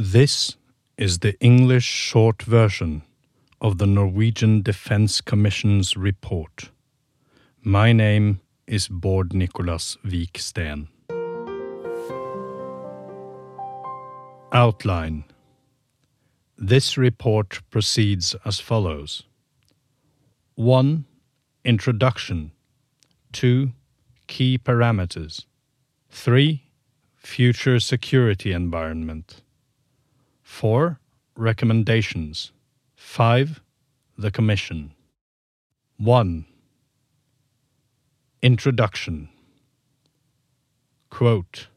This is the English short version of the Norwegian Defence Commission's report. My name is Bård Nicolas Viksten. Outline This report proceeds as follows 1. Introduction 2. Key parameters 3. Future security environment 4. Recommendations 5. The Commission 1. Introduction Quote,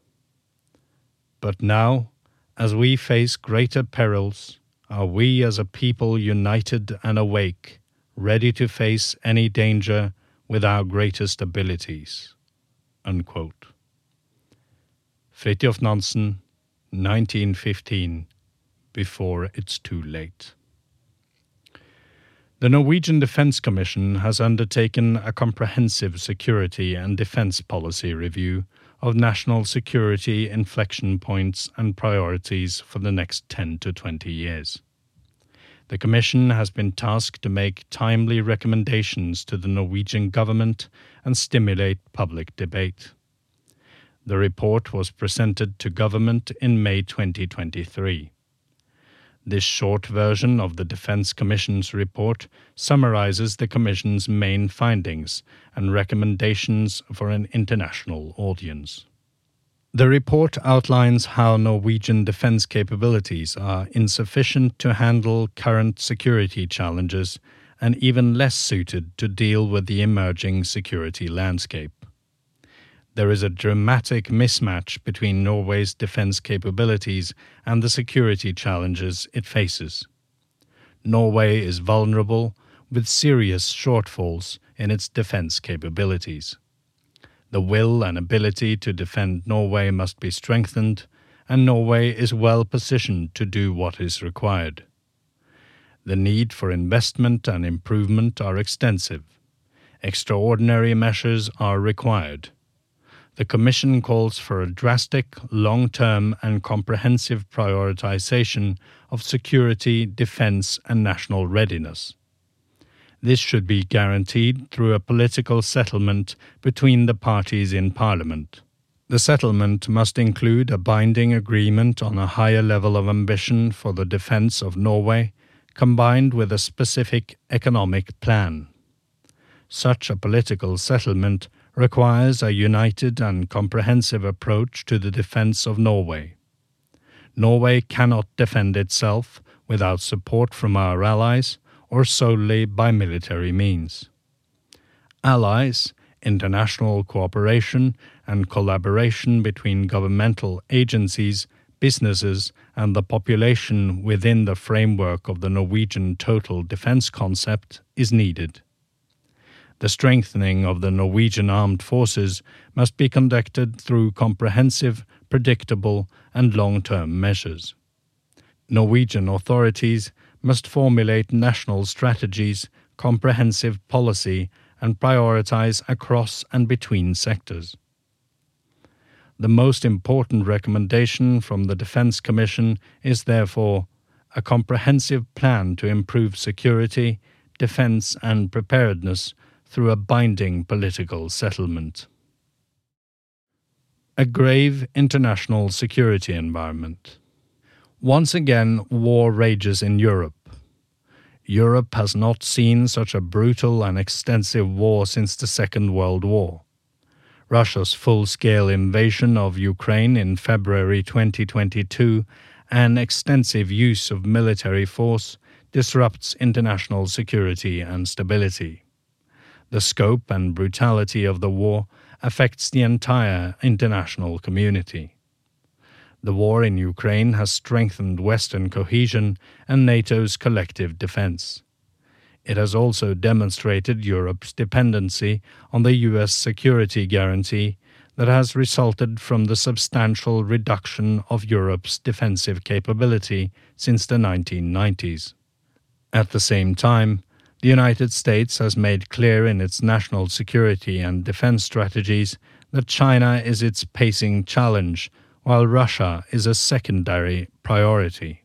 But now, as we face greater perils, are we as a people united and awake, ready to face any danger with our greatest abilities. Unquote. Fridtjof Nansen, 1915, before it's too late. The Norwegian Defence Commission has undertaken a comprehensive security and defence policy review of national security inflection points and priorities for the next 10 to 20 years. The Commission has been tasked to make timely recommendations to the Norwegian government and stimulate public debate. The report was presented to government in May 2023. This short version of the Defence Commission's report summarizes the Commission's main findings and recommendations for an international audience. The report outlines how Norwegian defence capabilities are insufficient to handle current security challenges and even less suited to deal with the emerging security landscape there is a dramatic mismatch between Norway's defence capabilities and the security challenges it faces. Norway is vulnerable, with serious shortfalls in its defence capabilities. The will and ability to defend Norway must be strengthened, and Norway is well positioned to do what is required. The need for investment and improvement are extensive. Extraordinary measures are required the Commission calls for a drastic, long term, and comprehensive prioritization of security, defense, and national readiness. This should be guaranteed through a political settlement between the parties in Parliament. The settlement must include a binding agreement on a higher level of ambition for the defense of Norway, combined with a specific economic plan. Such a political settlement requires a united and comprehensive approach to the defence of Norway. Norway cannot defend itself without support from our allies or solely by military means. Allies, international cooperation, and collaboration between governmental agencies, businesses, and the population within the framework of the Norwegian total defence concept is needed. The strengthening of the Norwegian armed forces must be conducted through comprehensive, predictable, and long term measures. Norwegian authorities must formulate national strategies, comprehensive policy, and prioritize across and between sectors. The most important recommendation from the Defence Commission is therefore a comprehensive plan to improve security, defence, and preparedness through a binding political settlement. A grave international security environment. Once again, war rages in Europe. Europe has not seen such a brutal and extensive war since the Second World War. Russia's full scale invasion of Ukraine in February 2022 and extensive use of military force disrupts international security and stability. The scope and brutality of the war affects the entire international community. The war in Ukraine has strengthened Western cohesion and NATO's collective defense. It has also demonstrated Europe's dependency on the US security guarantee that has resulted from the substantial reduction of Europe's defensive capability since the 1990s. At the same time, the United States has made clear in its national security and defense strategies that China is its pacing challenge, while Russia is a secondary priority.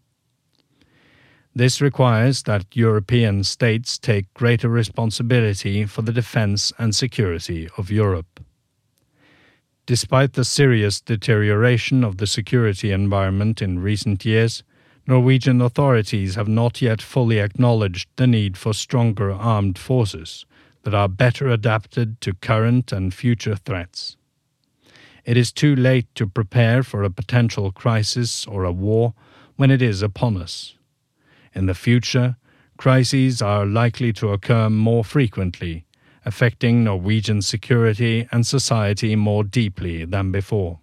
This requires that European states take greater responsibility for the defense and security of Europe. Despite the serious deterioration of the security environment in recent years, Norwegian authorities have not yet fully acknowledged the need for stronger armed forces that are better adapted to current and future threats. It is too late to prepare for a potential crisis or a war when it is upon us. In the future, crises are likely to occur more frequently, affecting Norwegian security and society more deeply than before.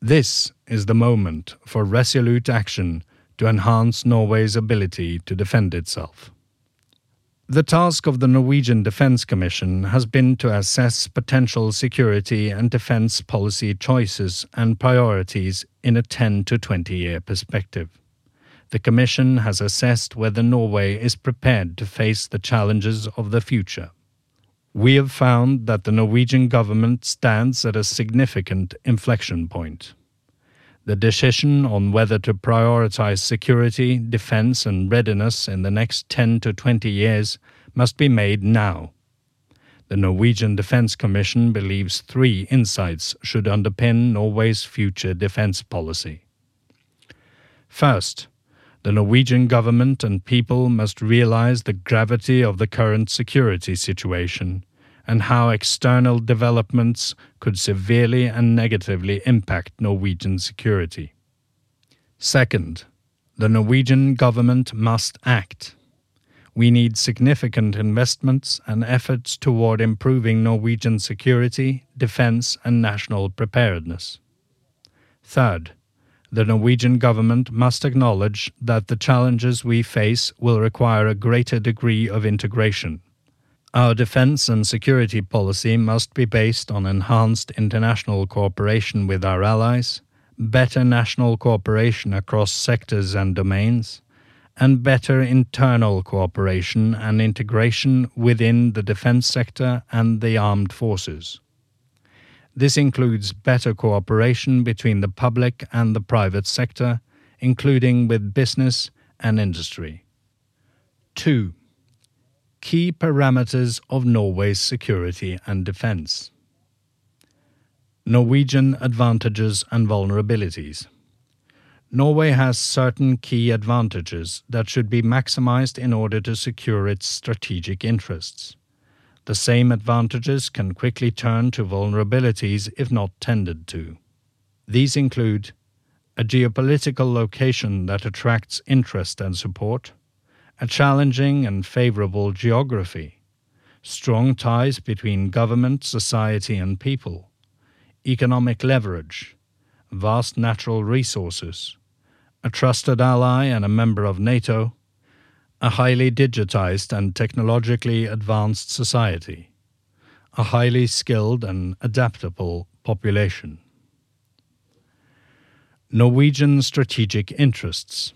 This is the moment for resolute action to enhance Norway's ability to defend itself. The task of the Norwegian Defence Commission has been to assess potential security and defence policy choices and priorities in a 10 to 20 year perspective. The Commission has assessed whether Norway is prepared to face the challenges of the future. We have found that the Norwegian government stands at a significant inflection point. The decision on whether to prioritize security, defense, and readiness in the next 10 to 20 years must be made now. The Norwegian Defence Commission believes three insights should underpin Norway's future defence policy. First, the Norwegian government and people must realize the gravity of the current security situation and how external developments could severely and negatively impact Norwegian security. Second, the Norwegian government must act. We need significant investments and efforts toward improving Norwegian security, defense, and national preparedness. Third, the Norwegian government must acknowledge that the challenges we face will require a greater degree of integration. Our defense and security policy must be based on enhanced international cooperation with our allies, better national cooperation across sectors and domains, and better internal cooperation and integration within the defense sector and the armed forces. This includes better cooperation between the public and the private sector, including with business and industry. 2 key parameters of Norway's security and defense. Norwegian advantages and vulnerabilities. Norway has certain key advantages that should be maximized in order to secure its strategic interests. The same advantages can quickly turn to vulnerabilities if not tended to. These include a geopolitical location that attracts interest and support, a challenging and favorable geography, strong ties between government, society, and people, economic leverage, vast natural resources, a trusted ally and a member of NATO, a highly digitized and technologically advanced society, a highly skilled and adaptable population. Norwegian strategic interests.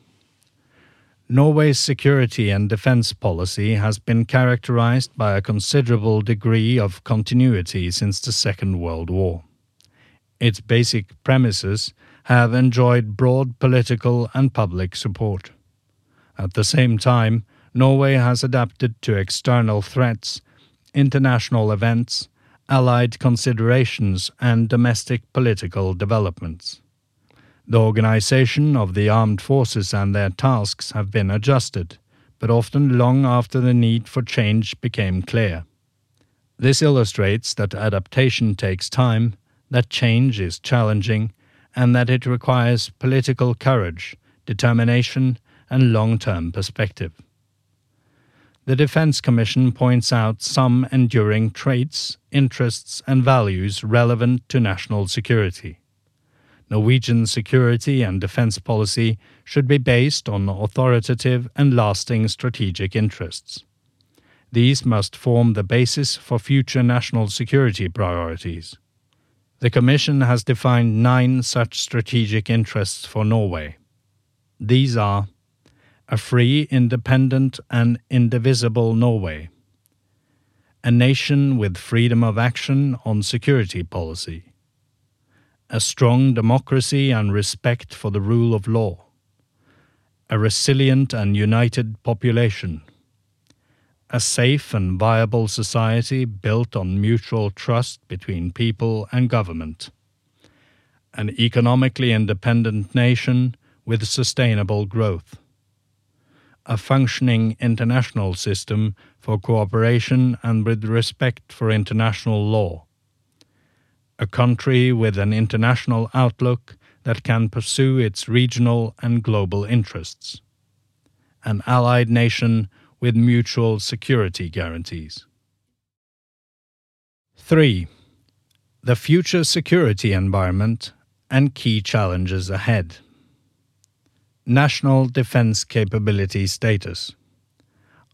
Norway's security and defense policy has been characterized by a considerable degree of continuity since the Second World War. Its basic premises have enjoyed broad political and public support. At the same time, Norway has adapted to external threats, international events, allied considerations, and domestic political developments. The organization of the armed forces and their tasks have been adjusted, but often long after the need for change became clear. This illustrates that adaptation takes time, that change is challenging, and that it requires political courage, determination, and long term perspective. The Defense Commission points out some enduring traits, interests, and values relevant to national security. Norwegian security and defense policy should be based on authoritative and lasting strategic interests. These must form the basis for future national security priorities. The Commission has defined nine such strategic interests for Norway. These are a free, independent, and indivisible Norway, a nation with freedom of action on security policy a strong democracy and respect for the rule of law, a resilient and united population, a safe and viable society built on mutual trust between people and government, an economically independent nation with sustainable growth, a functioning international system for cooperation and with respect for international law, a country with an international outlook that can pursue its regional and global interests, an allied nation with mutual security guarantees. 3. The future security environment and key challenges ahead. National defense capability status.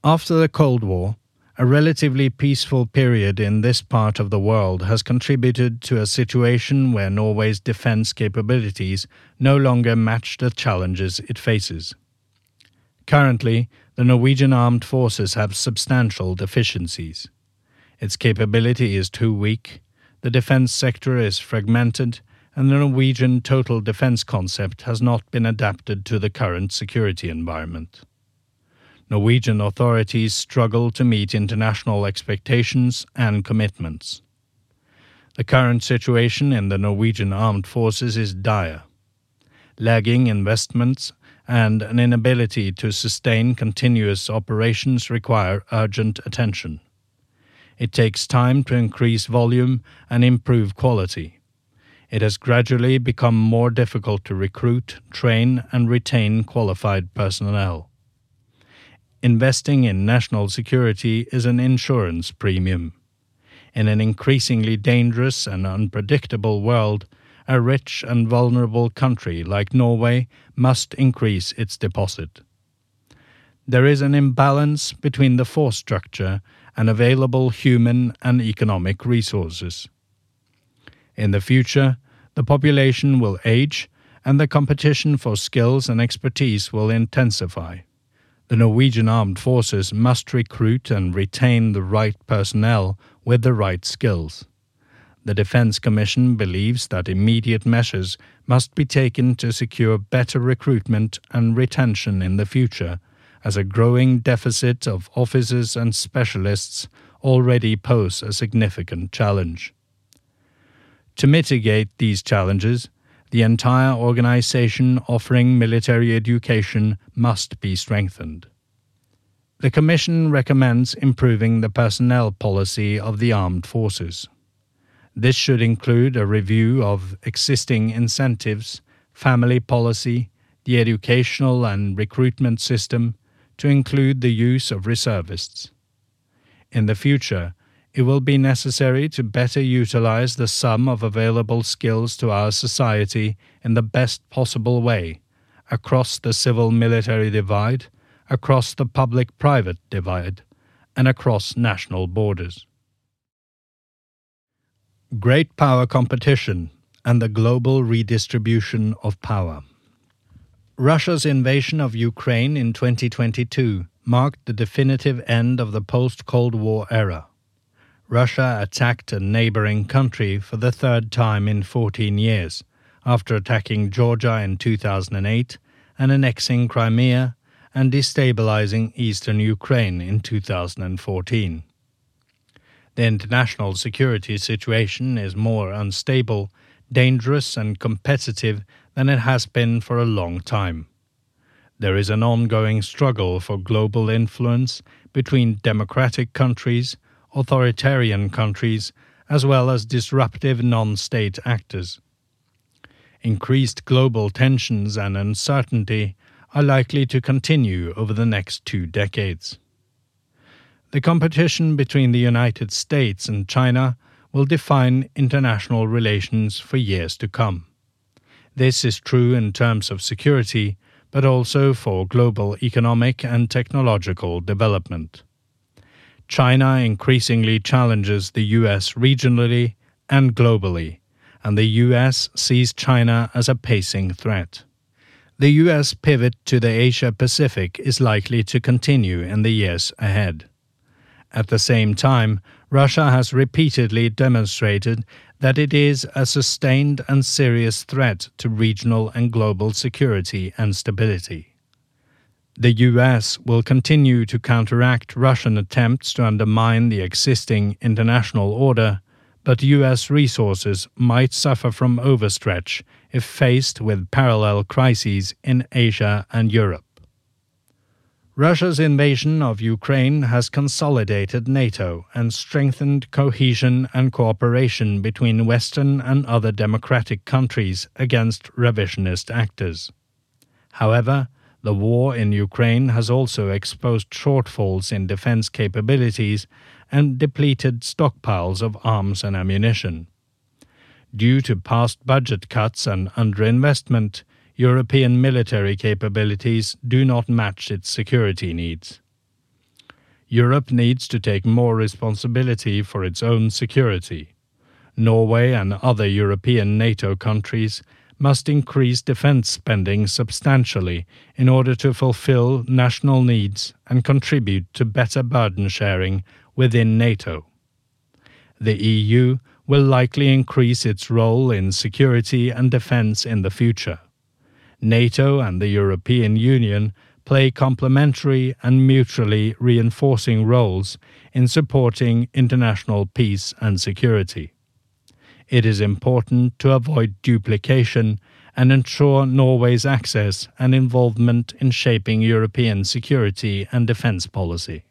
After the Cold War, a relatively peaceful period in this part of the world has contributed to a situation where Norway's defense capabilities no longer match the challenges it faces. Currently, the Norwegian armed forces have substantial deficiencies. Its capability is too weak, the defense sector is fragmented, and the Norwegian total defense concept has not been adapted to the current security environment. Norwegian authorities struggle to meet international expectations and commitments. The current situation in the Norwegian armed forces is dire. Lagging investments and an inability to sustain continuous operations require urgent attention. It takes time to increase volume and improve quality it has gradually become more difficult to recruit, train, and retain qualified personnel. Investing in national security is an insurance premium. In an increasingly dangerous and unpredictable world, a rich and vulnerable country like Norway must increase its deposit. There is an imbalance between the force structure and available human and economic resources. In the future, the population will age and the competition for skills and expertise will intensify. The Norwegian armed forces must recruit and retain the right personnel with the right skills. The Defense Commission believes that immediate measures must be taken to secure better recruitment and retention in the future, as a growing deficit of officers and specialists already pose a significant challenge. To mitigate these challenges, the entire organization offering military education must be strengthened. The Commission recommends improving the personnel policy of the armed forces. This should include a review of existing incentives, family policy, the educational and recruitment system, to include the use of reservists. In the future, it will be necessary to better utilize the sum of available skills to our society in the best possible way, across the civil military divide, across the public private divide, and across national borders. Great power competition and the global redistribution of power. Russia's invasion of Ukraine in 2022 marked the definitive end of the post Cold War era. Russia attacked a neighboring country for the third time in 14 years, after attacking Georgia in 2008 and annexing Crimea and destabilizing eastern Ukraine in 2014. The international security situation is more unstable, dangerous, and competitive than it has been for a long time. There is an ongoing struggle for global influence between democratic countries authoritarian countries, as well as disruptive non state actors. Increased global tensions and uncertainty are likely to continue over the next two decades. The competition between the United States and China will define international relations for years to come. This is true in terms of security, but also for global economic and technological development. China increasingly challenges the US regionally and globally, and the US sees China as a pacing threat. The US pivot to the Asia Pacific is likely to continue in the years ahead. At the same time, Russia has repeatedly demonstrated that it is a sustained and serious threat to regional and global security and stability. The US will continue to counteract Russian attempts to undermine the existing international order, but US resources might suffer from overstretch if faced with parallel crises in Asia and Europe. Russia's invasion of Ukraine has consolidated NATO and strengthened cohesion and cooperation between Western and other democratic countries against revisionist actors. However, the war in Ukraine has also exposed shortfalls in defense capabilities and depleted stockpiles of arms and ammunition. Due to past budget cuts and underinvestment, European military capabilities do not match its security needs. Europe needs to take more responsibility for its own security. Norway and other European NATO countries must increase defense spending substantially in order to fulfill national needs and contribute to better burden sharing within NATO. The EU will likely increase its role in security and defense in the future. NATO and the European Union play complementary and mutually reinforcing roles in supporting international peace and security. It is important to avoid duplication and ensure Norway's access and involvement in shaping European security and defence policy.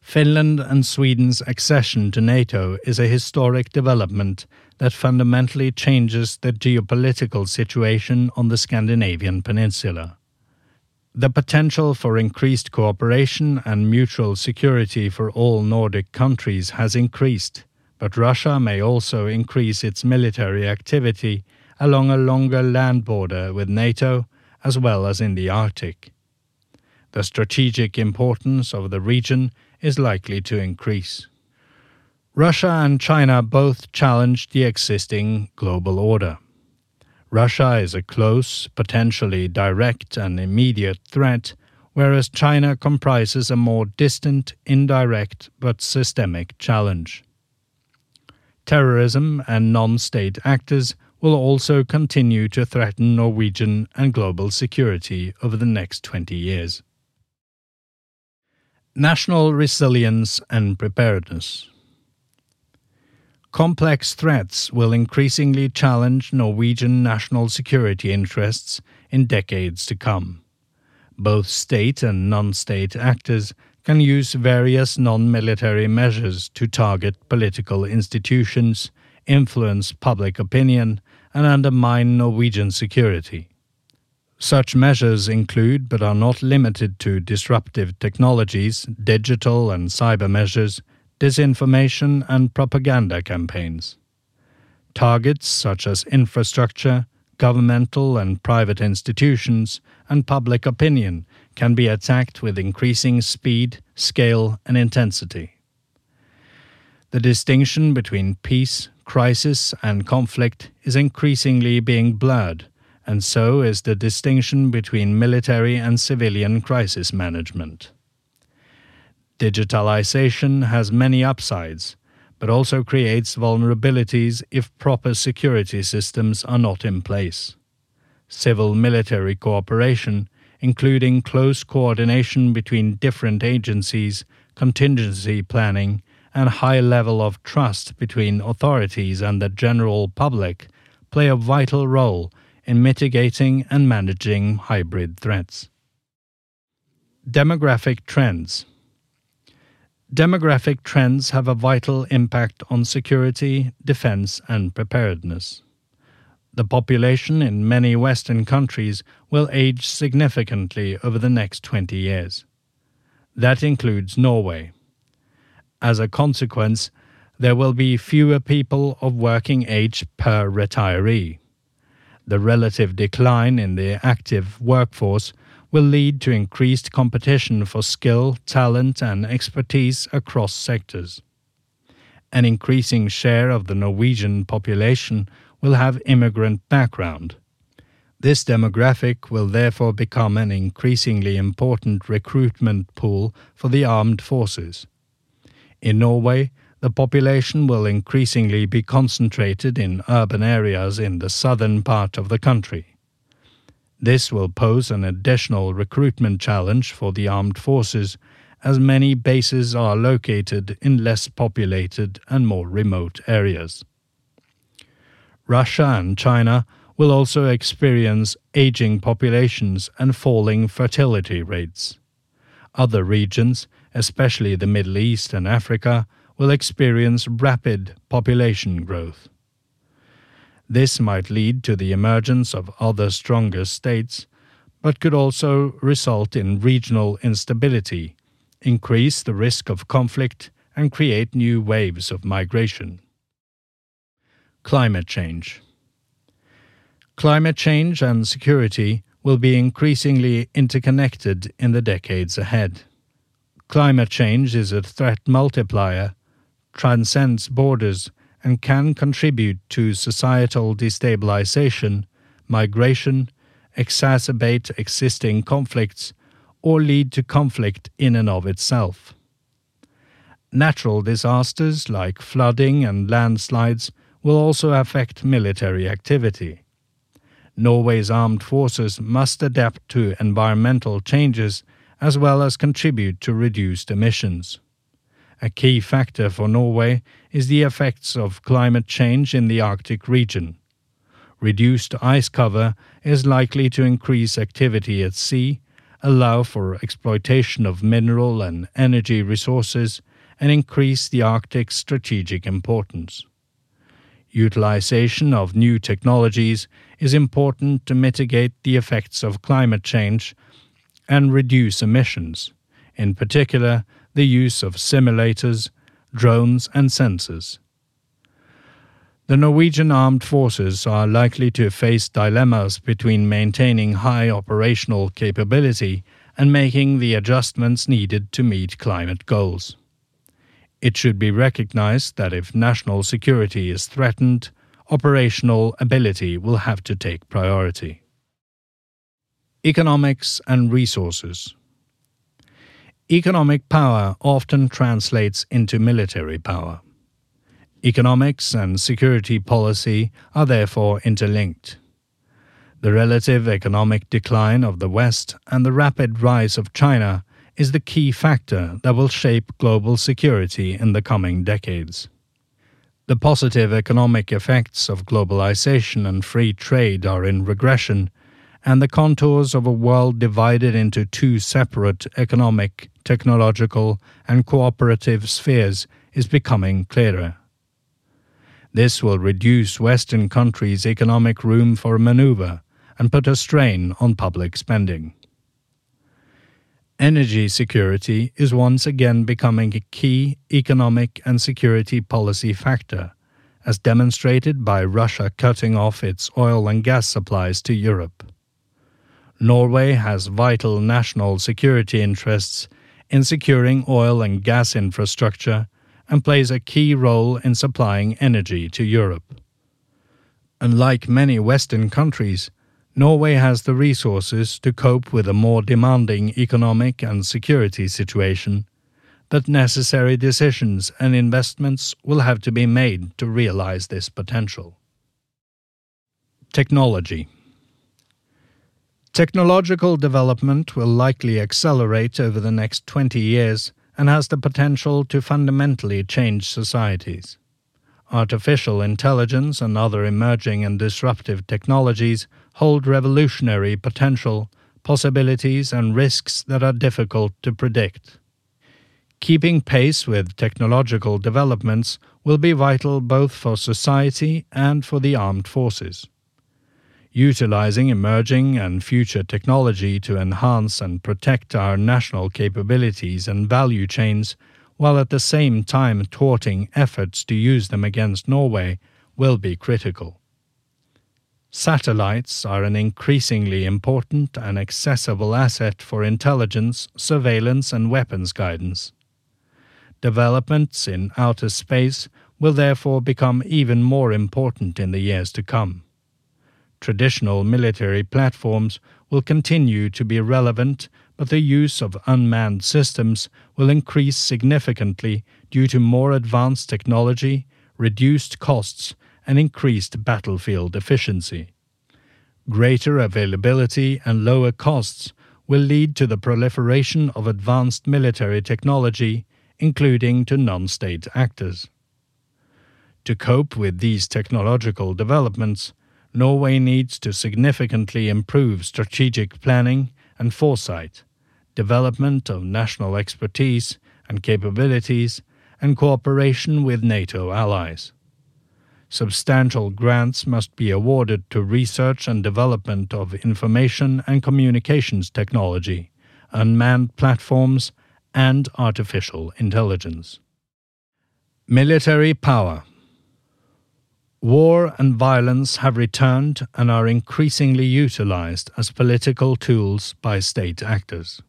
Finland and Sweden's accession to NATO is a historic development that fundamentally changes the geopolitical situation on the Scandinavian peninsula. The potential for increased cooperation and mutual security for all Nordic countries has increased, but Russia may also increase its military activity along a longer land border with NATO as well as in the Arctic. The strategic importance of the region is likely to increase. Russia and China both challenge the existing global order. Russia is a close, potentially direct and immediate threat, whereas China comprises a more distant, indirect, but systemic challenge. Terrorism and non state actors will also continue to threaten Norwegian and global security over the next 20 years. National resilience and preparedness. Complex threats will increasingly challenge Norwegian national security interests in decades to come. Both state and non state actors can use various non military measures to target political institutions, influence public opinion, and undermine Norwegian security. Such measures include, but are not limited to, disruptive technologies, digital and cyber measures, disinformation, and propaganda campaigns. Targets such as infrastructure, governmental and private institutions, and public opinion can be attacked with increasing speed, scale, and intensity. The distinction between peace, crisis, and conflict is increasingly being blurred, and so is the distinction between military and civilian crisis management. Digitalization has many upsides, but also creates vulnerabilities if proper security systems are not in place. Civil military cooperation, including close coordination between different agencies, contingency planning, and high level of trust between authorities and the general public, play a vital role in mitigating and managing hybrid threats. Demographic trends Demographic trends have a vital impact on security, defense, and preparedness. The population in many Western countries will age significantly over the next 20 years. That includes Norway. As a consequence, there will be fewer people of working age per retiree. The relative decline in the active workforce will lead to increased competition for skill, talent, and expertise across sectors. An increasing share of the Norwegian population will have immigrant background. This demographic will therefore become an increasingly important recruitment pool for the armed forces. In Norway, the population will increasingly be concentrated in urban areas in the southern part of the country. This will pose an additional recruitment challenge for the armed forces, as many bases are located in less populated and more remote areas. Russia and China will also experience aging populations and falling fertility rates. Other regions, especially the Middle East and Africa, will experience rapid population growth. This might lead to the emergence of other stronger states, but could also result in regional instability, increase the risk of conflict, and create new waves of migration. Climate change. Climate change and security will be increasingly interconnected in the decades ahead. Climate change is a threat multiplier transcends borders and can contribute to societal destabilization, migration, exacerbate existing conflicts, or lead to conflict in and of itself. Natural disasters like flooding and landslides will also affect military activity. Norway's armed forces must adapt to environmental changes as well as contribute to reduced emissions. A key factor for Norway is the effects of climate change in the Arctic region. Reduced ice cover is likely to increase activity at sea, allow for exploitation of mineral and energy resources, and increase the Arctic's strategic importance. Utilization of new technologies is important to mitigate the effects of climate change and reduce emissions, in particular the use of simulators, drones, and sensors. The Norwegian armed forces are likely to face dilemmas between maintaining high operational capability and making the adjustments needed to meet climate goals. It should be recognized that if national security is threatened, operational ability will have to take priority. Economics and resources. Economic power often translates into military power. Economics and security policy are therefore interlinked. The relative economic decline of the West and the rapid rise of China is the key factor that will shape global security in the coming decades. The positive economic effects of globalization and free trade are in regression, and the contours of a world divided into two separate economic, technological, and cooperative spheres is becoming clearer. This will reduce Western countries' economic room for maneuver and put a strain on public spending. Energy security is once again becoming a key economic and security policy factor, as demonstrated by Russia cutting off its oil and gas supplies to Europe. Norway has vital national security interests in securing oil and gas infrastructure and plays a key role in supplying energy to Europe. Unlike many Western countries, Norway has the resources to cope with a more demanding economic and security situation, but necessary decisions and investments will have to be made to realize this potential. Technology Technological development will likely accelerate over the next 20 years and has the potential to fundamentally change societies. Artificial intelligence and other emerging and disruptive technologies hold revolutionary potential, possibilities, and risks that are difficult to predict. Keeping pace with technological developments will be vital both for society and for the armed forces utilizing emerging and future technology to enhance and protect our national capabilities and value chains, while at the same time thwarting efforts to use them against Norway, will be critical. Satellites are an increasingly important and accessible asset for intelligence, surveillance, and weapons guidance. Developments in outer space will therefore become even more important in the years to come traditional military platforms will continue to be relevant, but the use of unmanned systems will increase significantly due to more advanced technology, reduced costs, and increased battlefield efficiency. Greater availability and lower costs will lead to the proliferation of advanced military technology, including to non state actors. To cope with these technological developments, Norway needs to significantly improve strategic planning and foresight, development of national expertise and capabilities, and cooperation with NATO allies. Substantial grants must be awarded to research and development of information and communications technology, unmanned platforms, and artificial intelligence. Military power. War and violence have returned and are increasingly utilized as political tools by state actors.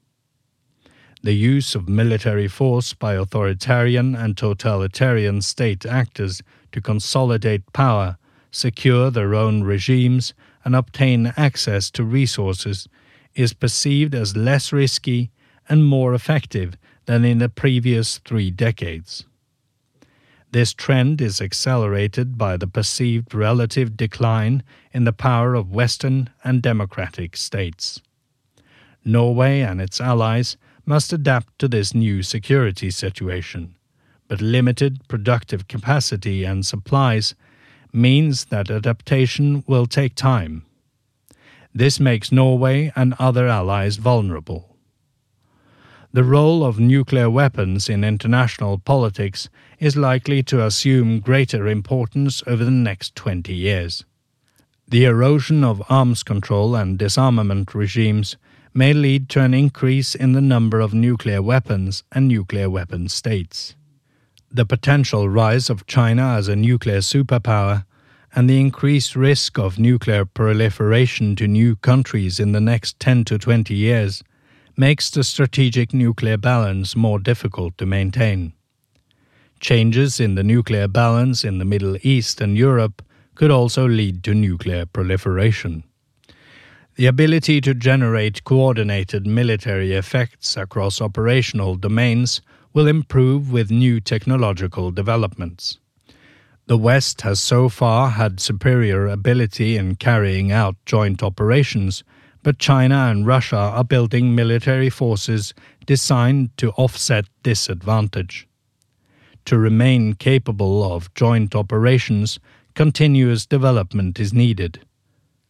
The use of military force by authoritarian and totalitarian state actors to consolidate power, secure their own regimes, and obtain access to resources is perceived as less risky and more effective than in the previous three decades. This trend is accelerated by the perceived relative decline in the power of Western and democratic states. Norway and its allies must adapt to this new security situation, but limited productive capacity and supplies means that adaptation will take time. This makes Norway and other allies vulnerable the role of nuclear weapons in international politics is likely to assume greater importance over the next 20 years. The erosion of arms control and disarmament regimes may lead to an increase in the number of nuclear weapons and nuclear weapon states. The potential rise of China as a nuclear superpower and the increased risk of nuclear proliferation to new countries in the next 10 to 20 years makes the strategic nuclear balance more difficult to maintain. Changes in the nuclear balance in the Middle East and Europe could also lead to nuclear proliferation. The ability to generate coordinated military effects across operational domains will improve with new technological developments. The West has so far had superior ability in carrying out joint operations but China and Russia are building military forces designed to offset this advantage. To remain capable of joint operations, continuous development is needed.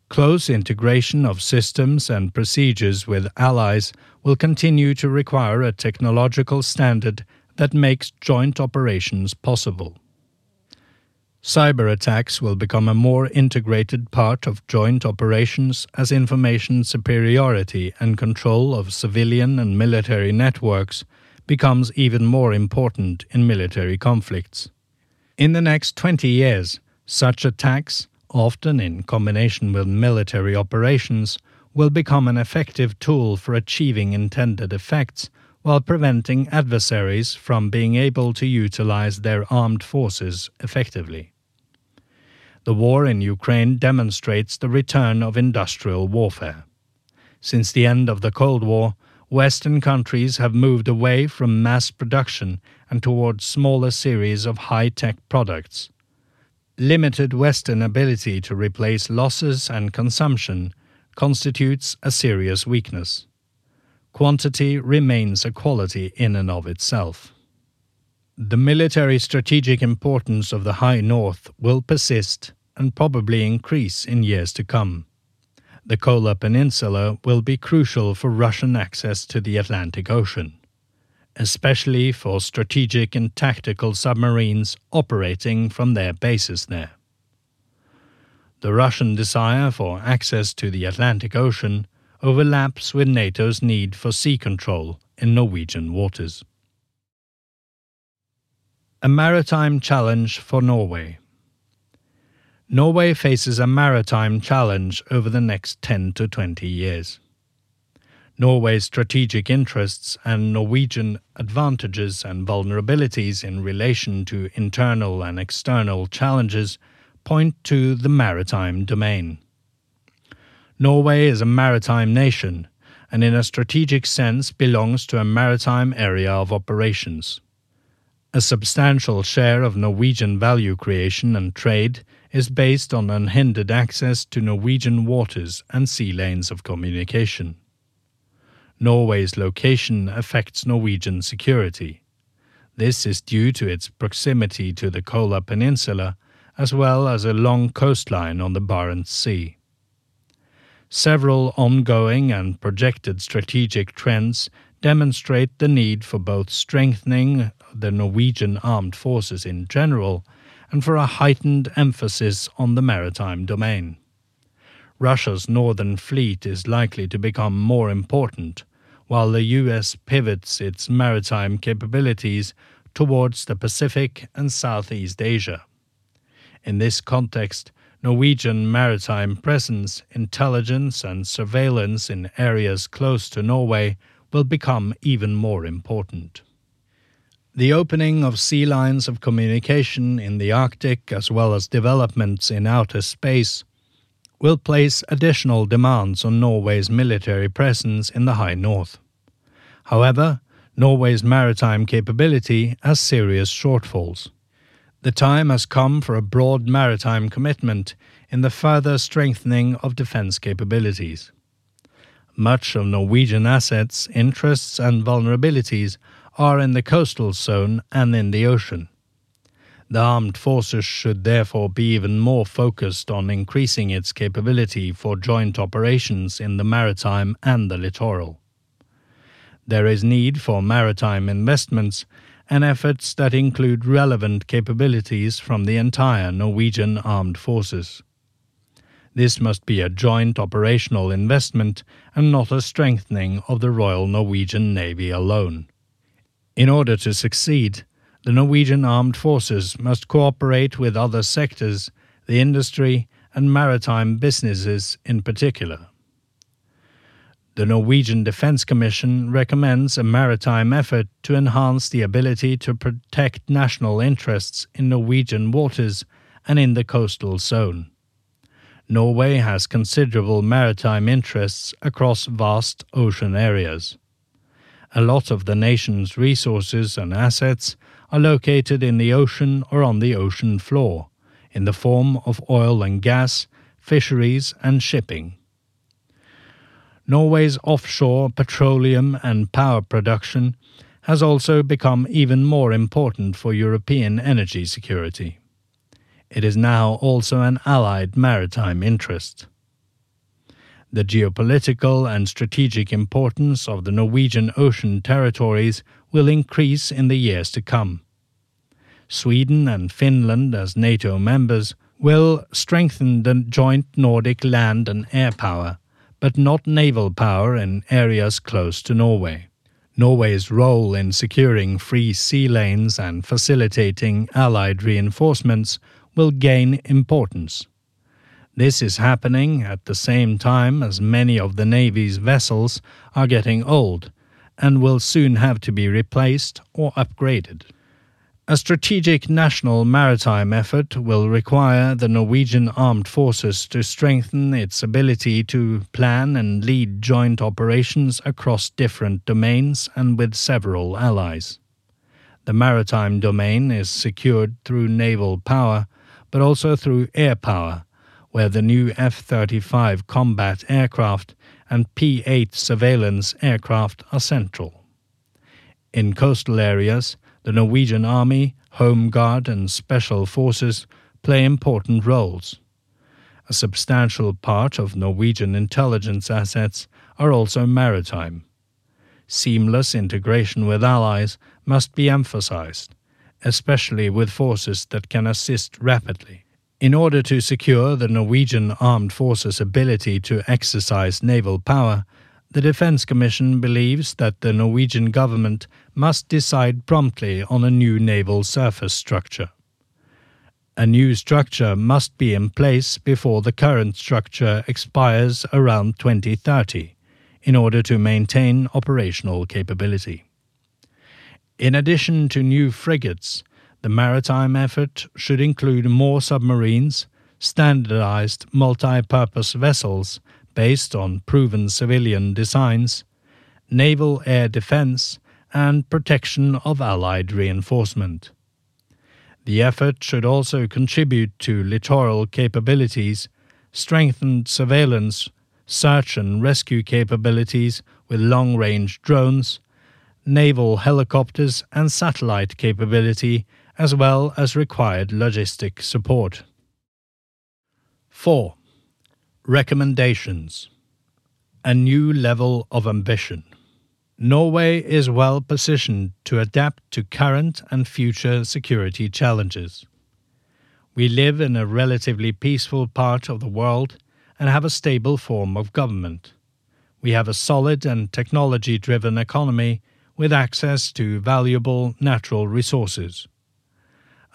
Close integration of systems and procedures with allies will continue to require a technological standard that makes joint operations possible. Cyber attacks will become a more integrated part of joint operations as information superiority and control of civilian and military networks becomes even more important in military conflicts. In the next 20 years, such attacks, often in combination with military operations, will become an effective tool for achieving intended effects while preventing adversaries from being able to utilize their armed forces effectively. The war in Ukraine demonstrates the return of industrial warfare. Since the end of the Cold War, Western countries have moved away from mass production and towards smaller series of high tech products. Limited Western ability to replace losses and consumption constitutes a serious weakness quantity remains a quality in and of itself. The military strategic importance of the High North will persist and probably increase in years to come. The Kola Peninsula will be crucial for Russian access to the Atlantic Ocean, especially for strategic and tactical submarines operating from their bases there. The Russian desire for access to the Atlantic Ocean overlaps with NATO's need for sea control in Norwegian waters. A maritime challenge for Norway. Norway faces a maritime challenge over the next 10 to 20 years. Norway's strategic interests and Norwegian advantages and vulnerabilities in relation to internal and external challenges point to the maritime domain. Norway is a maritime nation and, in a strategic sense, belongs to a maritime area of operations. A substantial share of Norwegian value creation and trade is based on unhindered access to Norwegian waters and sea lanes of communication. Norway's location affects Norwegian security. This is due to its proximity to the Kola Peninsula as well as a long coastline on the Barents Sea. Several ongoing and projected strategic trends demonstrate the need for both strengthening the Norwegian armed forces in general and for a heightened emphasis on the maritime domain. Russia's northern fleet is likely to become more important, while the US pivots its maritime capabilities towards the Pacific and Southeast Asia. In this context, Norwegian maritime presence, intelligence, and surveillance in areas close to Norway will become even more important. The opening of sea lines of communication in the Arctic, as well as developments in outer space, will place additional demands on Norway's military presence in the High North. However, Norway's maritime capability has serious shortfalls. The time has come for a broad maritime commitment in the further strengthening of defence capabilities. Much of Norwegian assets, interests, and vulnerabilities are in the coastal zone and in the ocean. The armed forces should therefore be even more focused on increasing its capability for joint operations in the maritime and the littoral. There is need for maritime investments and efforts that include relevant capabilities from the entire Norwegian armed forces. This must be a joint operational investment and not a strengthening of the Royal Norwegian Navy alone. In order to succeed, the Norwegian armed forces must cooperate with other sectors, the industry, and maritime businesses in particular. The Norwegian Defence Commission recommends a maritime effort to enhance the ability to protect national interests in Norwegian waters and in the coastal zone. Norway has considerable maritime interests across vast ocean areas. A lot of the nation's resources and assets are located in the ocean or on the ocean floor, in the form of oil and gas, fisheries, and shipping. Norway's offshore petroleum and power production has also become even more important for European energy security. It is now also an allied maritime interest. The geopolitical and strategic importance of the Norwegian ocean territories will increase in the years to come. Sweden and Finland, as NATO members, will strengthen the joint Nordic land and air power but not naval power in areas close to Norway. Norway's role in securing free sea lanes and facilitating Allied reinforcements will gain importance. This is happening at the same time as many of the Navy's vessels are getting old and will soon have to be replaced or upgraded. A strategic national maritime effort will require the Norwegian armed forces to strengthen its ability to plan and lead joint operations across different domains and with several allies. The maritime domain is secured through naval power, but also through air power, where the new F 35 combat aircraft and P 8 surveillance aircraft are central. In coastal areas, the Norwegian Army, Home Guard, and Special Forces play important roles. A substantial part of Norwegian intelligence assets are also maritime. Seamless integration with allies must be emphasized, especially with forces that can assist rapidly. In order to secure the Norwegian armed forces' ability to exercise naval power, the Defence Commission believes that the Norwegian government must decide promptly on a new naval surface structure. A new structure must be in place before the current structure expires around 2030 in order to maintain operational capability. In addition to new frigates, the maritime effort should include more submarines, standardized multi purpose vessels, based on proven civilian designs, naval air defense, and protection of Allied reinforcement. The effort should also contribute to littoral capabilities, strengthened surveillance, search and rescue capabilities with long range drones, naval helicopters, and satellite capability, as well as required logistic support. 4. Recommendations A new level of ambition. Norway is well positioned to adapt to current and future security challenges. We live in a relatively peaceful part of the world and have a stable form of government. We have a solid and technology driven economy with access to valuable natural resources.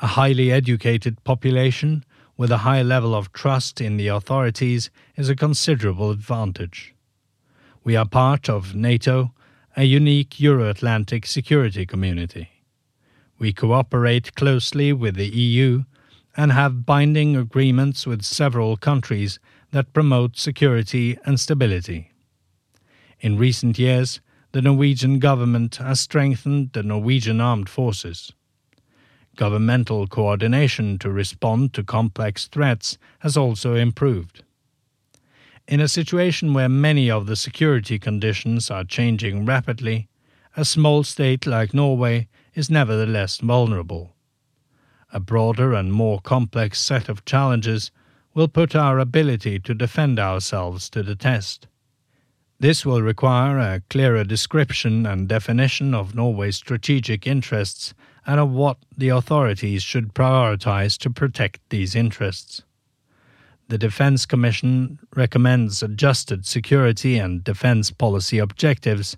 A highly educated population with a high level of trust in the authorities is a considerable advantage. We are part of NATO, a unique Euro Atlantic security community. We cooperate closely with the EU and have binding agreements with several countries that promote security and stability. In recent years, the Norwegian government has strengthened the Norwegian armed forces. Governmental coordination to respond to complex threats has also improved. In a situation where many of the security conditions are changing rapidly, a small state like Norway is nevertheless vulnerable. A broader and more complex set of challenges will put our ability to defend ourselves to the test. This will require a clearer description and definition of Norway's strategic interests and of what the authorities should prioritize to protect these interests. The Defense Commission recommends adjusted security and defense policy objectives,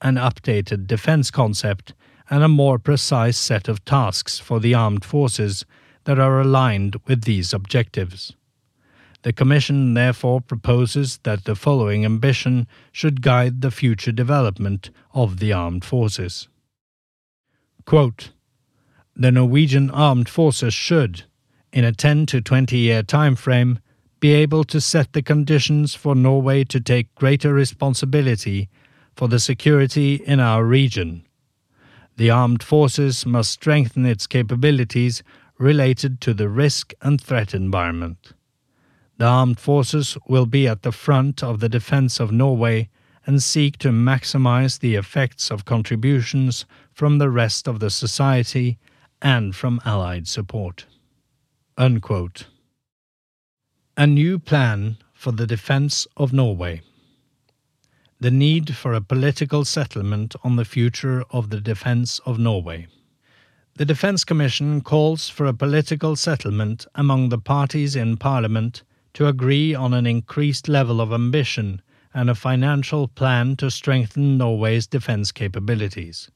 an updated defense concept, and a more precise set of tasks for the armed forces that are aligned with these objectives. The Commission therefore proposes that the following ambition should guide the future development of the armed forces. Quote, the Norwegian armed forces should, in a 10 to 20 year time frame, be able to set the conditions for Norway to take greater responsibility for the security in our region. The armed forces must strengthen its capabilities related to the risk and threat environment. The armed forces will be at the front of the defense of Norway and seek to maximize the effects of contributions from the rest of the society and from Allied support. Unquote. A new plan for the defense of Norway. The need for a political settlement on the future of the defense of Norway. The Defense Commission calls for a political settlement among the parties in Parliament to agree on an increased level of ambition and a financial plan to strengthen Norway's defense capabilities.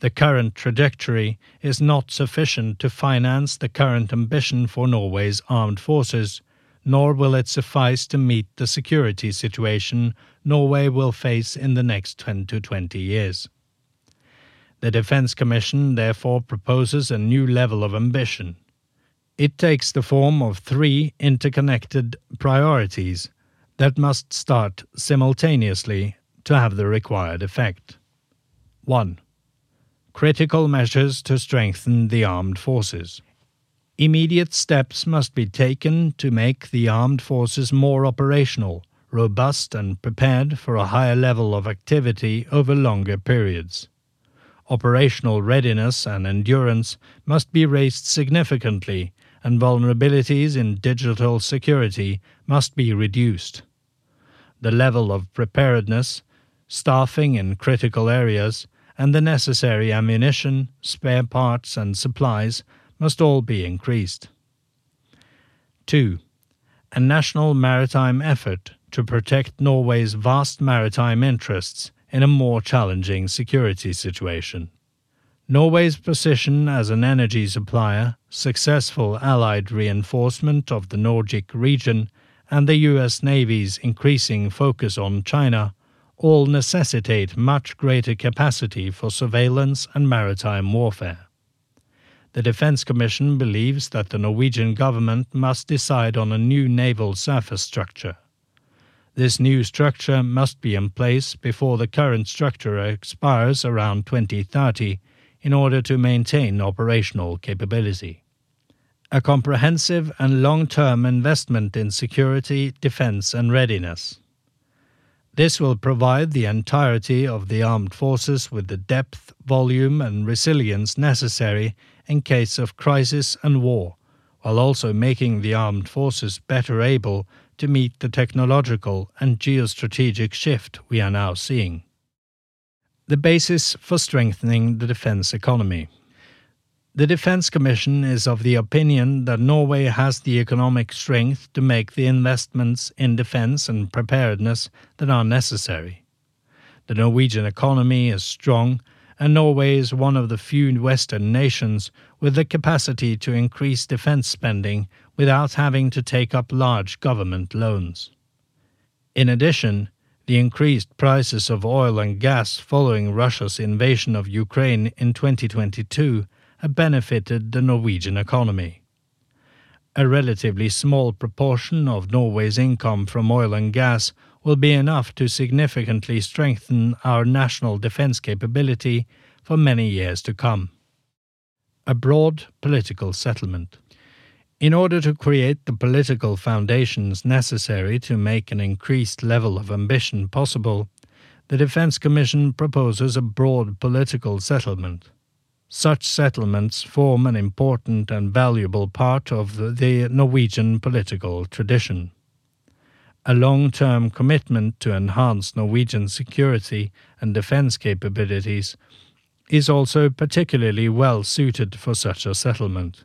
The current trajectory is not sufficient to finance the current ambition for Norway's armed forces, nor will it suffice to meet the security situation Norway will face in the next 10 to 20 years. The Defence Commission therefore proposes a new level of ambition. It takes the form of three interconnected priorities that must start simultaneously to have the required effect. 1. Critical measures to strengthen the armed forces. Immediate steps must be taken to make the armed forces more operational, robust, and prepared for a higher level of activity over longer periods. Operational readiness and endurance must be raised significantly and vulnerabilities in digital security must be reduced. The level of preparedness, staffing in critical areas, and the necessary ammunition, spare parts, and supplies must all be increased. 2. A national maritime effort to protect Norway's vast maritime interests in a more challenging security situation. Norway's position as an energy supplier, successful Allied reinforcement of the Nordic region, and the US Navy's increasing focus on China all necessitate much greater capacity for surveillance and maritime warfare. The Defence Commission believes that the Norwegian government must decide on a new naval surface structure. This new structure must be in place before the current structure expires around 2030 in order to maintain operational capability. A comprehensive and long term investment in security, defense, and readiness. This will provide the entirety of the armed forces with the depth, volume, and resilience necessary in case of crisis and war, while also making the armed forces better able to meet the technological and geostrategic shift we are now seeing. The basis for strengthening the defense economy. The Defense Commission is of the opinion that Norway has the economic strength to make the investments in defense and preparedness that are necessary. The Norwegian economy is strong, and Norway is one of the few Western nations with the capacity to increase defense spending without having to take up large government loans. In addition, the increased prices of oil and gas following Russia's invasion of Ukraine in 2022 have benefited the Norwegian economy. A relatively small proportion of Norway's income from oil and gas will be enough to significantly strengthen our national defense capability for many years to come. A broad political settlement. In order to create the political foundations necessary to make an increased level of ambition possible, the Defense Commission proposes a broad political settlement. Such settlements form an important and valuable part of the Norwegian political tradition. A long term commitment to enhance Norwegian security and defense capabilities is also particularly well suited for such a settlement.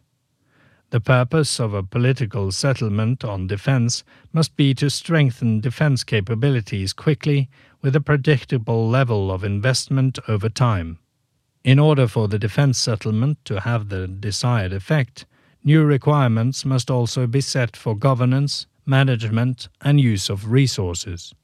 The purpose of a political settlement on defense must be to strengthen defense capabilities quickly with a predictable level of investment over time. In order for the defense settlement to have the desired effect, new requirements must also be set for governance, management, and use of resources.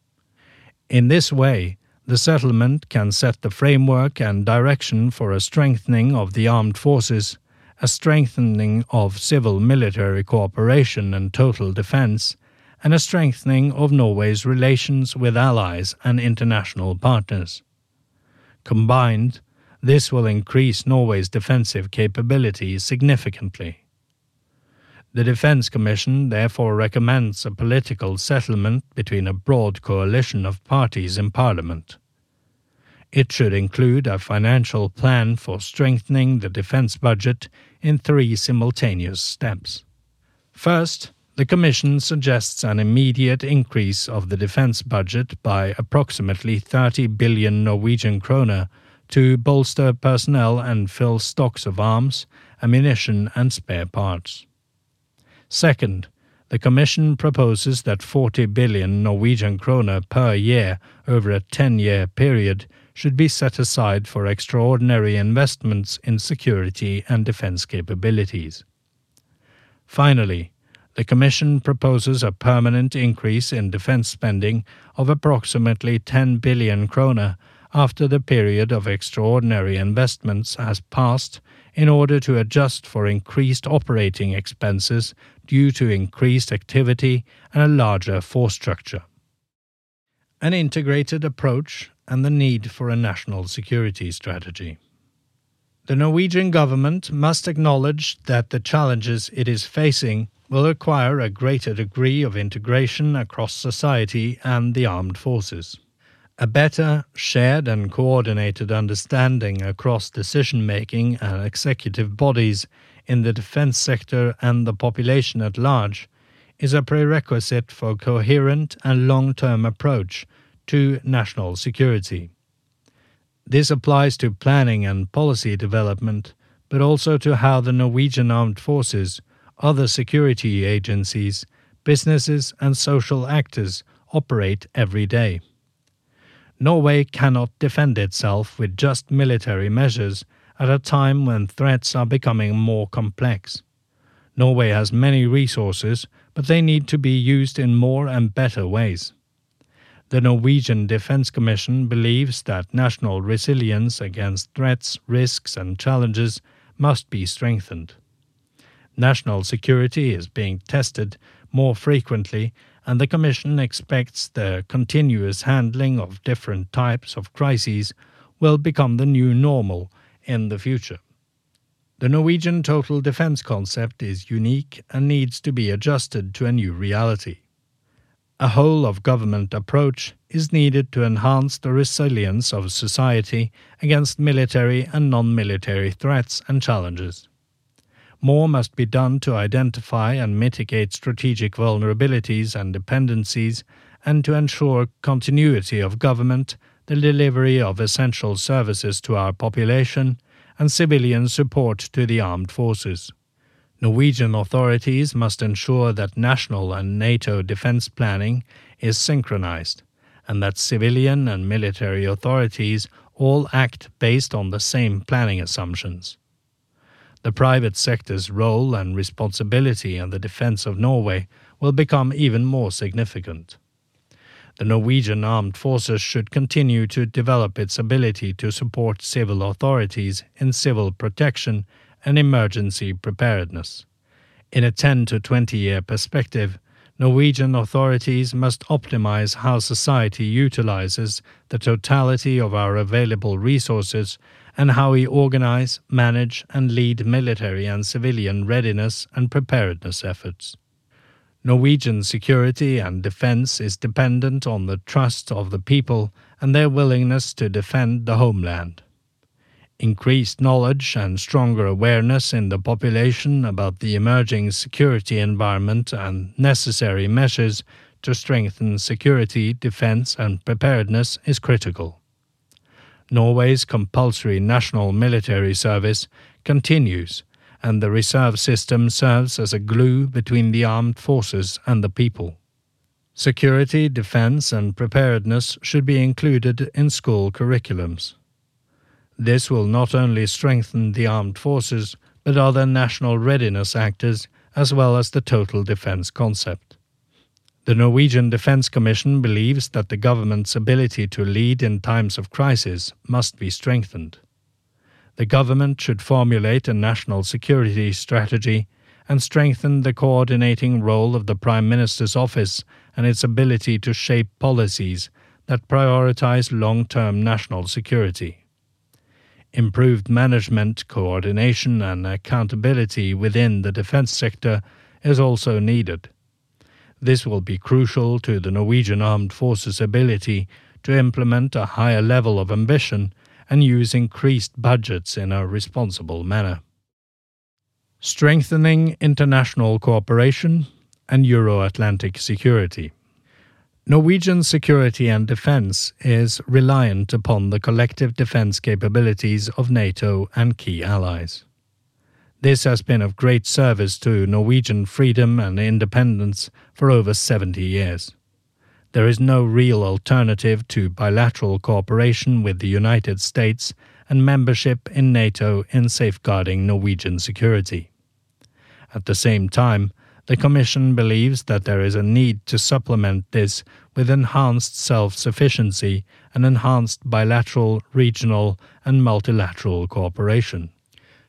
In this way, the settlement can set the framework and direction for a strengthening of the armed forces, a strengthening of civil military cooperation and total defense, and a strengthening of Norway's relations with allies and international partners. Combined, this will increase Norway's defensive capabilities significantly. The Defense Commission therefore recommends a political settlement between a broad coalition of parties in Parliament. It should include a financial plan for strengthening the defense budget in three simultaneous steps. First, the Commission suggests an immediate increase of the defense budget by approximately 30 billion Norwegian kroner to bolster personnel and fill stocks of arms, ammunition, and spare parts. Second, the Commission proposes that 40 billion Norwegian kroner per year over a 10 year period should be set aside for extraordinary investments in security and defense capabilities. Finally, the Commission proposes a permanent increase in defense spending of approximately 10 billion kroner after the period of extraordinary investments has passed in order to adjust for increased operating expenses due to increased activity and a larger force structure. An integrated approach and the need for a national security strategy. The Norwegian government must acknowledge that the challenges it is facing will require a greater degree of integration across society and the armed forces. A better, shared, and coordinated understanding across decision making and executive bodies in the defense sector and the population at large is a prerequisite for a coherent and long term approach to national security. This applies to planning and policy development, but also to how the Norwegian armed forces, other security agencies, businesses, and social actors operate every day. Norway cannot defend itself with just military measures at a time when threats are becoming more complex. Norway has many resources, but they need to be used in more and better ways. The Norwegian Defence Commission believes that national resilience against threats, risks, and challenges must be strengthened. National security is being tested more frequently and the Commission expects the continuous handling of different types of crises will become the new normal in the future. The Norwegian total defense concept is unique and needs to be adjusted to a new reality. A whole of government approach is needed to enhance the resilience of society against military and non military threats and challenges. More must be done to identify and mitigate strategic vulnerabilities and dependencies and to ensure continuity of government, the delivery of essential services to our population, and civilian support to the armed forces. Norwegian authorities must ensure that national and NATO defense planning is synchronized and that civilian and military authorities all act based on the same planning assumptions. The private sector's role and responsibility in the defense of Norway will become even more significant. The Norwegian armed forces should continue to develop its ability to support civil authorities in civil protection and emergency preparedness. In a 10 to 20 year perspective, Norwegian authorities must optimize how society utilizes the totality of our available resources and how we organize, manage, and lead military and civilian readiness and preparedness efforts. Norwegian security and defense is dependent on the trust of the people and their willingness to defend the homeland increased knowledge and stronger awareness in the population about the emerging security environment and necessary measures to strengthen security, defense, and preparedness is critical. Norway's compulsory national military service continues, and the reserve system serves as a glue between the armed forces and the people. Security, defense, and preparedness should be included in school curriculums. This will not only strengthen the armed forces, but other national readiness actors, as well as the total defense concept. The Norwegian Defense Commission believes that the government's ability to lead in times of crisis must be strengthened. The government should formulate a national security strategy and strengthen the coordinating role of the Prime Minister's office and its ability to shape policies that prioritize long term national security. Improved management, coordination, and accountability within the defense sector is also needed. This will be crucial to the Norwegian Armed Forces' ability to implement a higher level of ambition and use increased budgets in a responsible manner. Strengthening international cooperation and Euro Atlantic security. Norwegian security and defense is reliant upon the collective defense capabilities of NATO and key allies. This has been of great service to Norwegian freedom and independence for over 70 years. There is no real alternative to bilateral cooperation with the United States and membership in NATO in safeguarding Norwegian security. At the same time, the Commission believes that there is a need to supplement this with enhanced self sufficiency and enhanced bilateral, regional, and multilateral cooperation.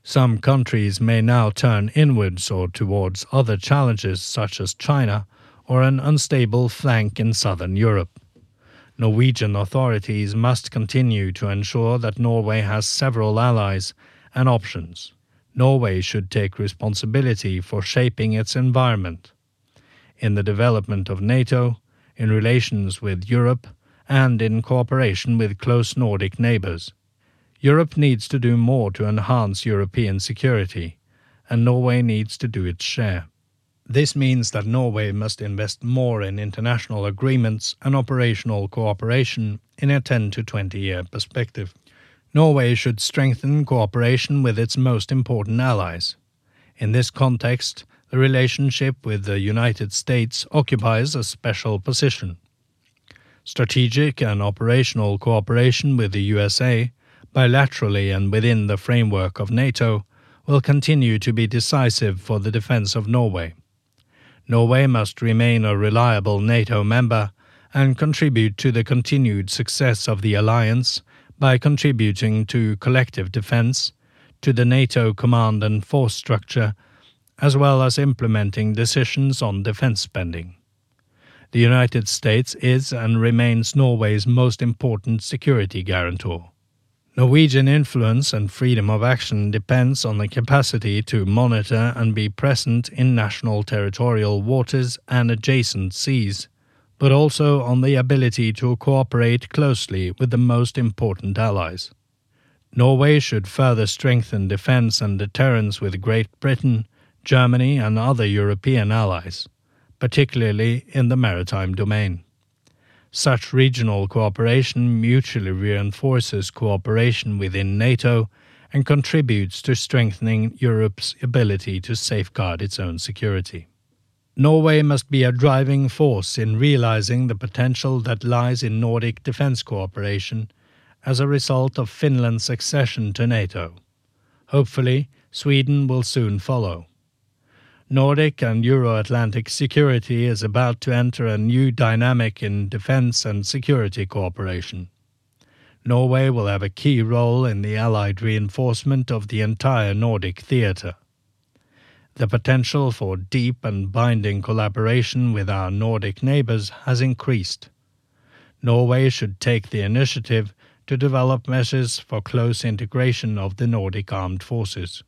Some countries may now turn inwards or towards other challenges such as China or an unstable flank in southern Europe. Norwegian authorities must continue to ensure that Norway has several allies and options. Norway should take responsibility for shaping its environment. In the development of NATO, in relations with Europe, and in cooperation with close Nordic neighbours. Europe needs to do more to enhance European security, and Norway needs to do its share. This means that Norway must invest more in international agreements and operational cooperation in a 10 to 20 year perspective. Norway should strengthen cooperation with its most important allies. In this context, the relationship with the United States occupies a special position. Strategic and operational cooperation with the USA, bilaterally and within the framework of NATO, will continue to be decisive for the defense of Norway. Norway must remain a reliable NATO member and contribute to the continued success of the alliance by contributing to collective defense, to the NATO command and force structure, as well as implementing decisions on defense spending. The United States is and remains Norway's most important security guarantor. Norwegian influence and freedom of action depends on the capacity to monitor and be present in national territorial waters and adjacent seas, but also on the ability to cooperate closely with the most important allies. Norway should further strengthen defense and deterrence with Great Britain, Germany, and other European allies particularly in the maritime domain. Such regional cooperation mutually reinforces cooperation within NATO and contributes to strengthening Europe's ability to safeguard its own security. Norway must be a driving force in realizing the potential that lies in Nordic defense cooperation as a result of Finland's accession to NATO. Hopefully, Sweden will soon follow. Nordic and Euro Atlantic security is about to enter a new dynamic in defense and security cooperation. Norway will have a key role in the Allied reinforcement of the entire Nordic theatre. The potential for deep and binding collaboration with our Nordic neighbours has increased. Norway should take the initiative to develop measures for close integration of the Nordic armed forces.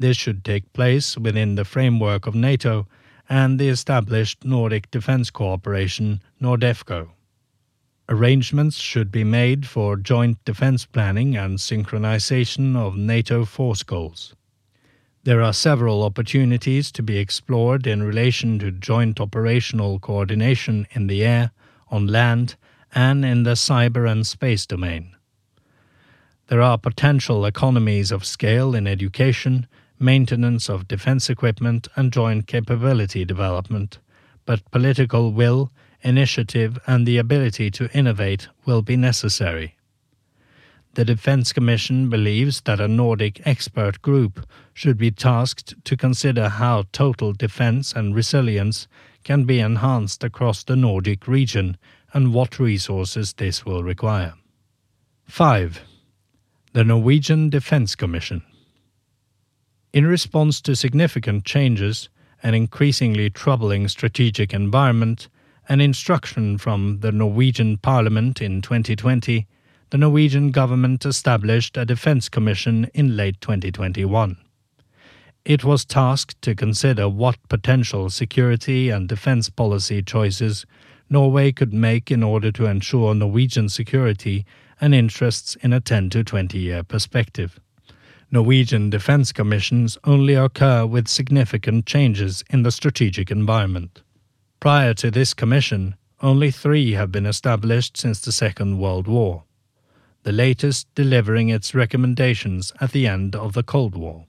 This should take place within the framework of NATO and the established Nordic Defence Cooperation, NORDEFCO. Arrangements should be made for joint defence planning and synchronization of NATO force goals. There are several opportunities to be explored in relation to joint operational coordination in the air, on land, and in the cyber and space domain. There are potential economies of scale in education, maintenance of defense equipment, and joint capability development, but political will, initiative, and the ability to innovate will be necessary. The Defence Commission believes that a Nordic expert group should be tasked to consider how total defence and resilience can be enhanced across the Nordic region and what resources this will require. 5. The Norwegian Defence Commission in response to significant changes, an increasingly troubling strategic environment, an instruction from the Norwegian Parliament in 2020, the Norwegian government established a defense commission in late 2021. It was tasked to consider what potential security and defense policy choices Norway could make in order to ensure Norwegian security and interests in a 10 to 20 year perspective. Norwegian defense commissions only occur with significant changes in the strategic environment. Prior to this commission, only three have been established since the Second World War, the latest delivering its recommendations at the end of the Cold War.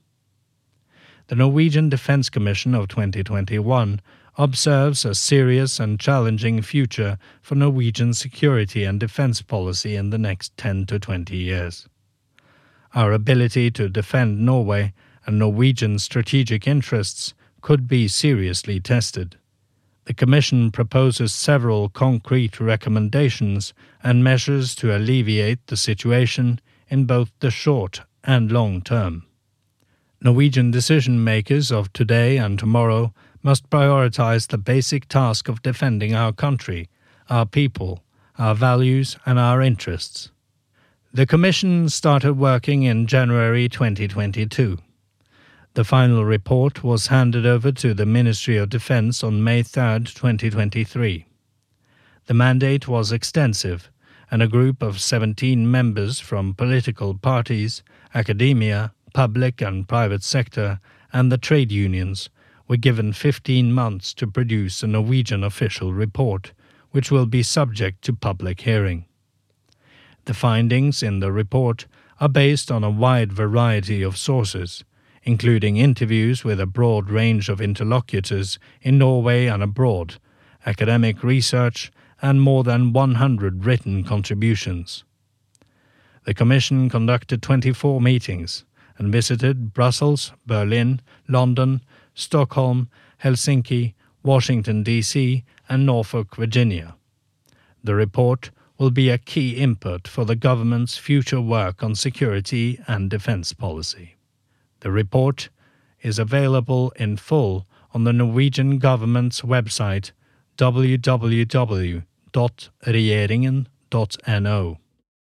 The Norwegian Defense Commission of 2021 observes a serious and challenging future for Norwegian security and defense policy in the next 10 to 20 years our ability to defend Norway and Norwegian strategic interests could be seriously tested. The Commission proposes several concrete recommendations and measures to alleviate the situation in both the short and long term. Norwegian decision makers of today and tomorrow must prioritize the basic task of defending our country, our people, our values, and our interests. The Commission started working in January 2022. The final report was handed over to the Ministry of Defense on May 3, 2023. The mandate was extensive, and a group of 17 members from political parties, academia, public and private sector, and the trade unions were given 15 months to produce a Norwegian official report, which will be subject to public hearing. The findings in the report are based on a wide variety of sources, including interviews with a broad range of interlocutors in Norway and abroad, academic research, and more than 100 written contributions. The Commission conducted 24 meetings and visited Brussels, Berlin, London, Stockholm, Helsinki, Washington, D.C., and Norfolk, Virginia. The report will be a key input for the government's future work on security and defense policy. The report is available in full on the Norwegian government's website www.regjeringen.no.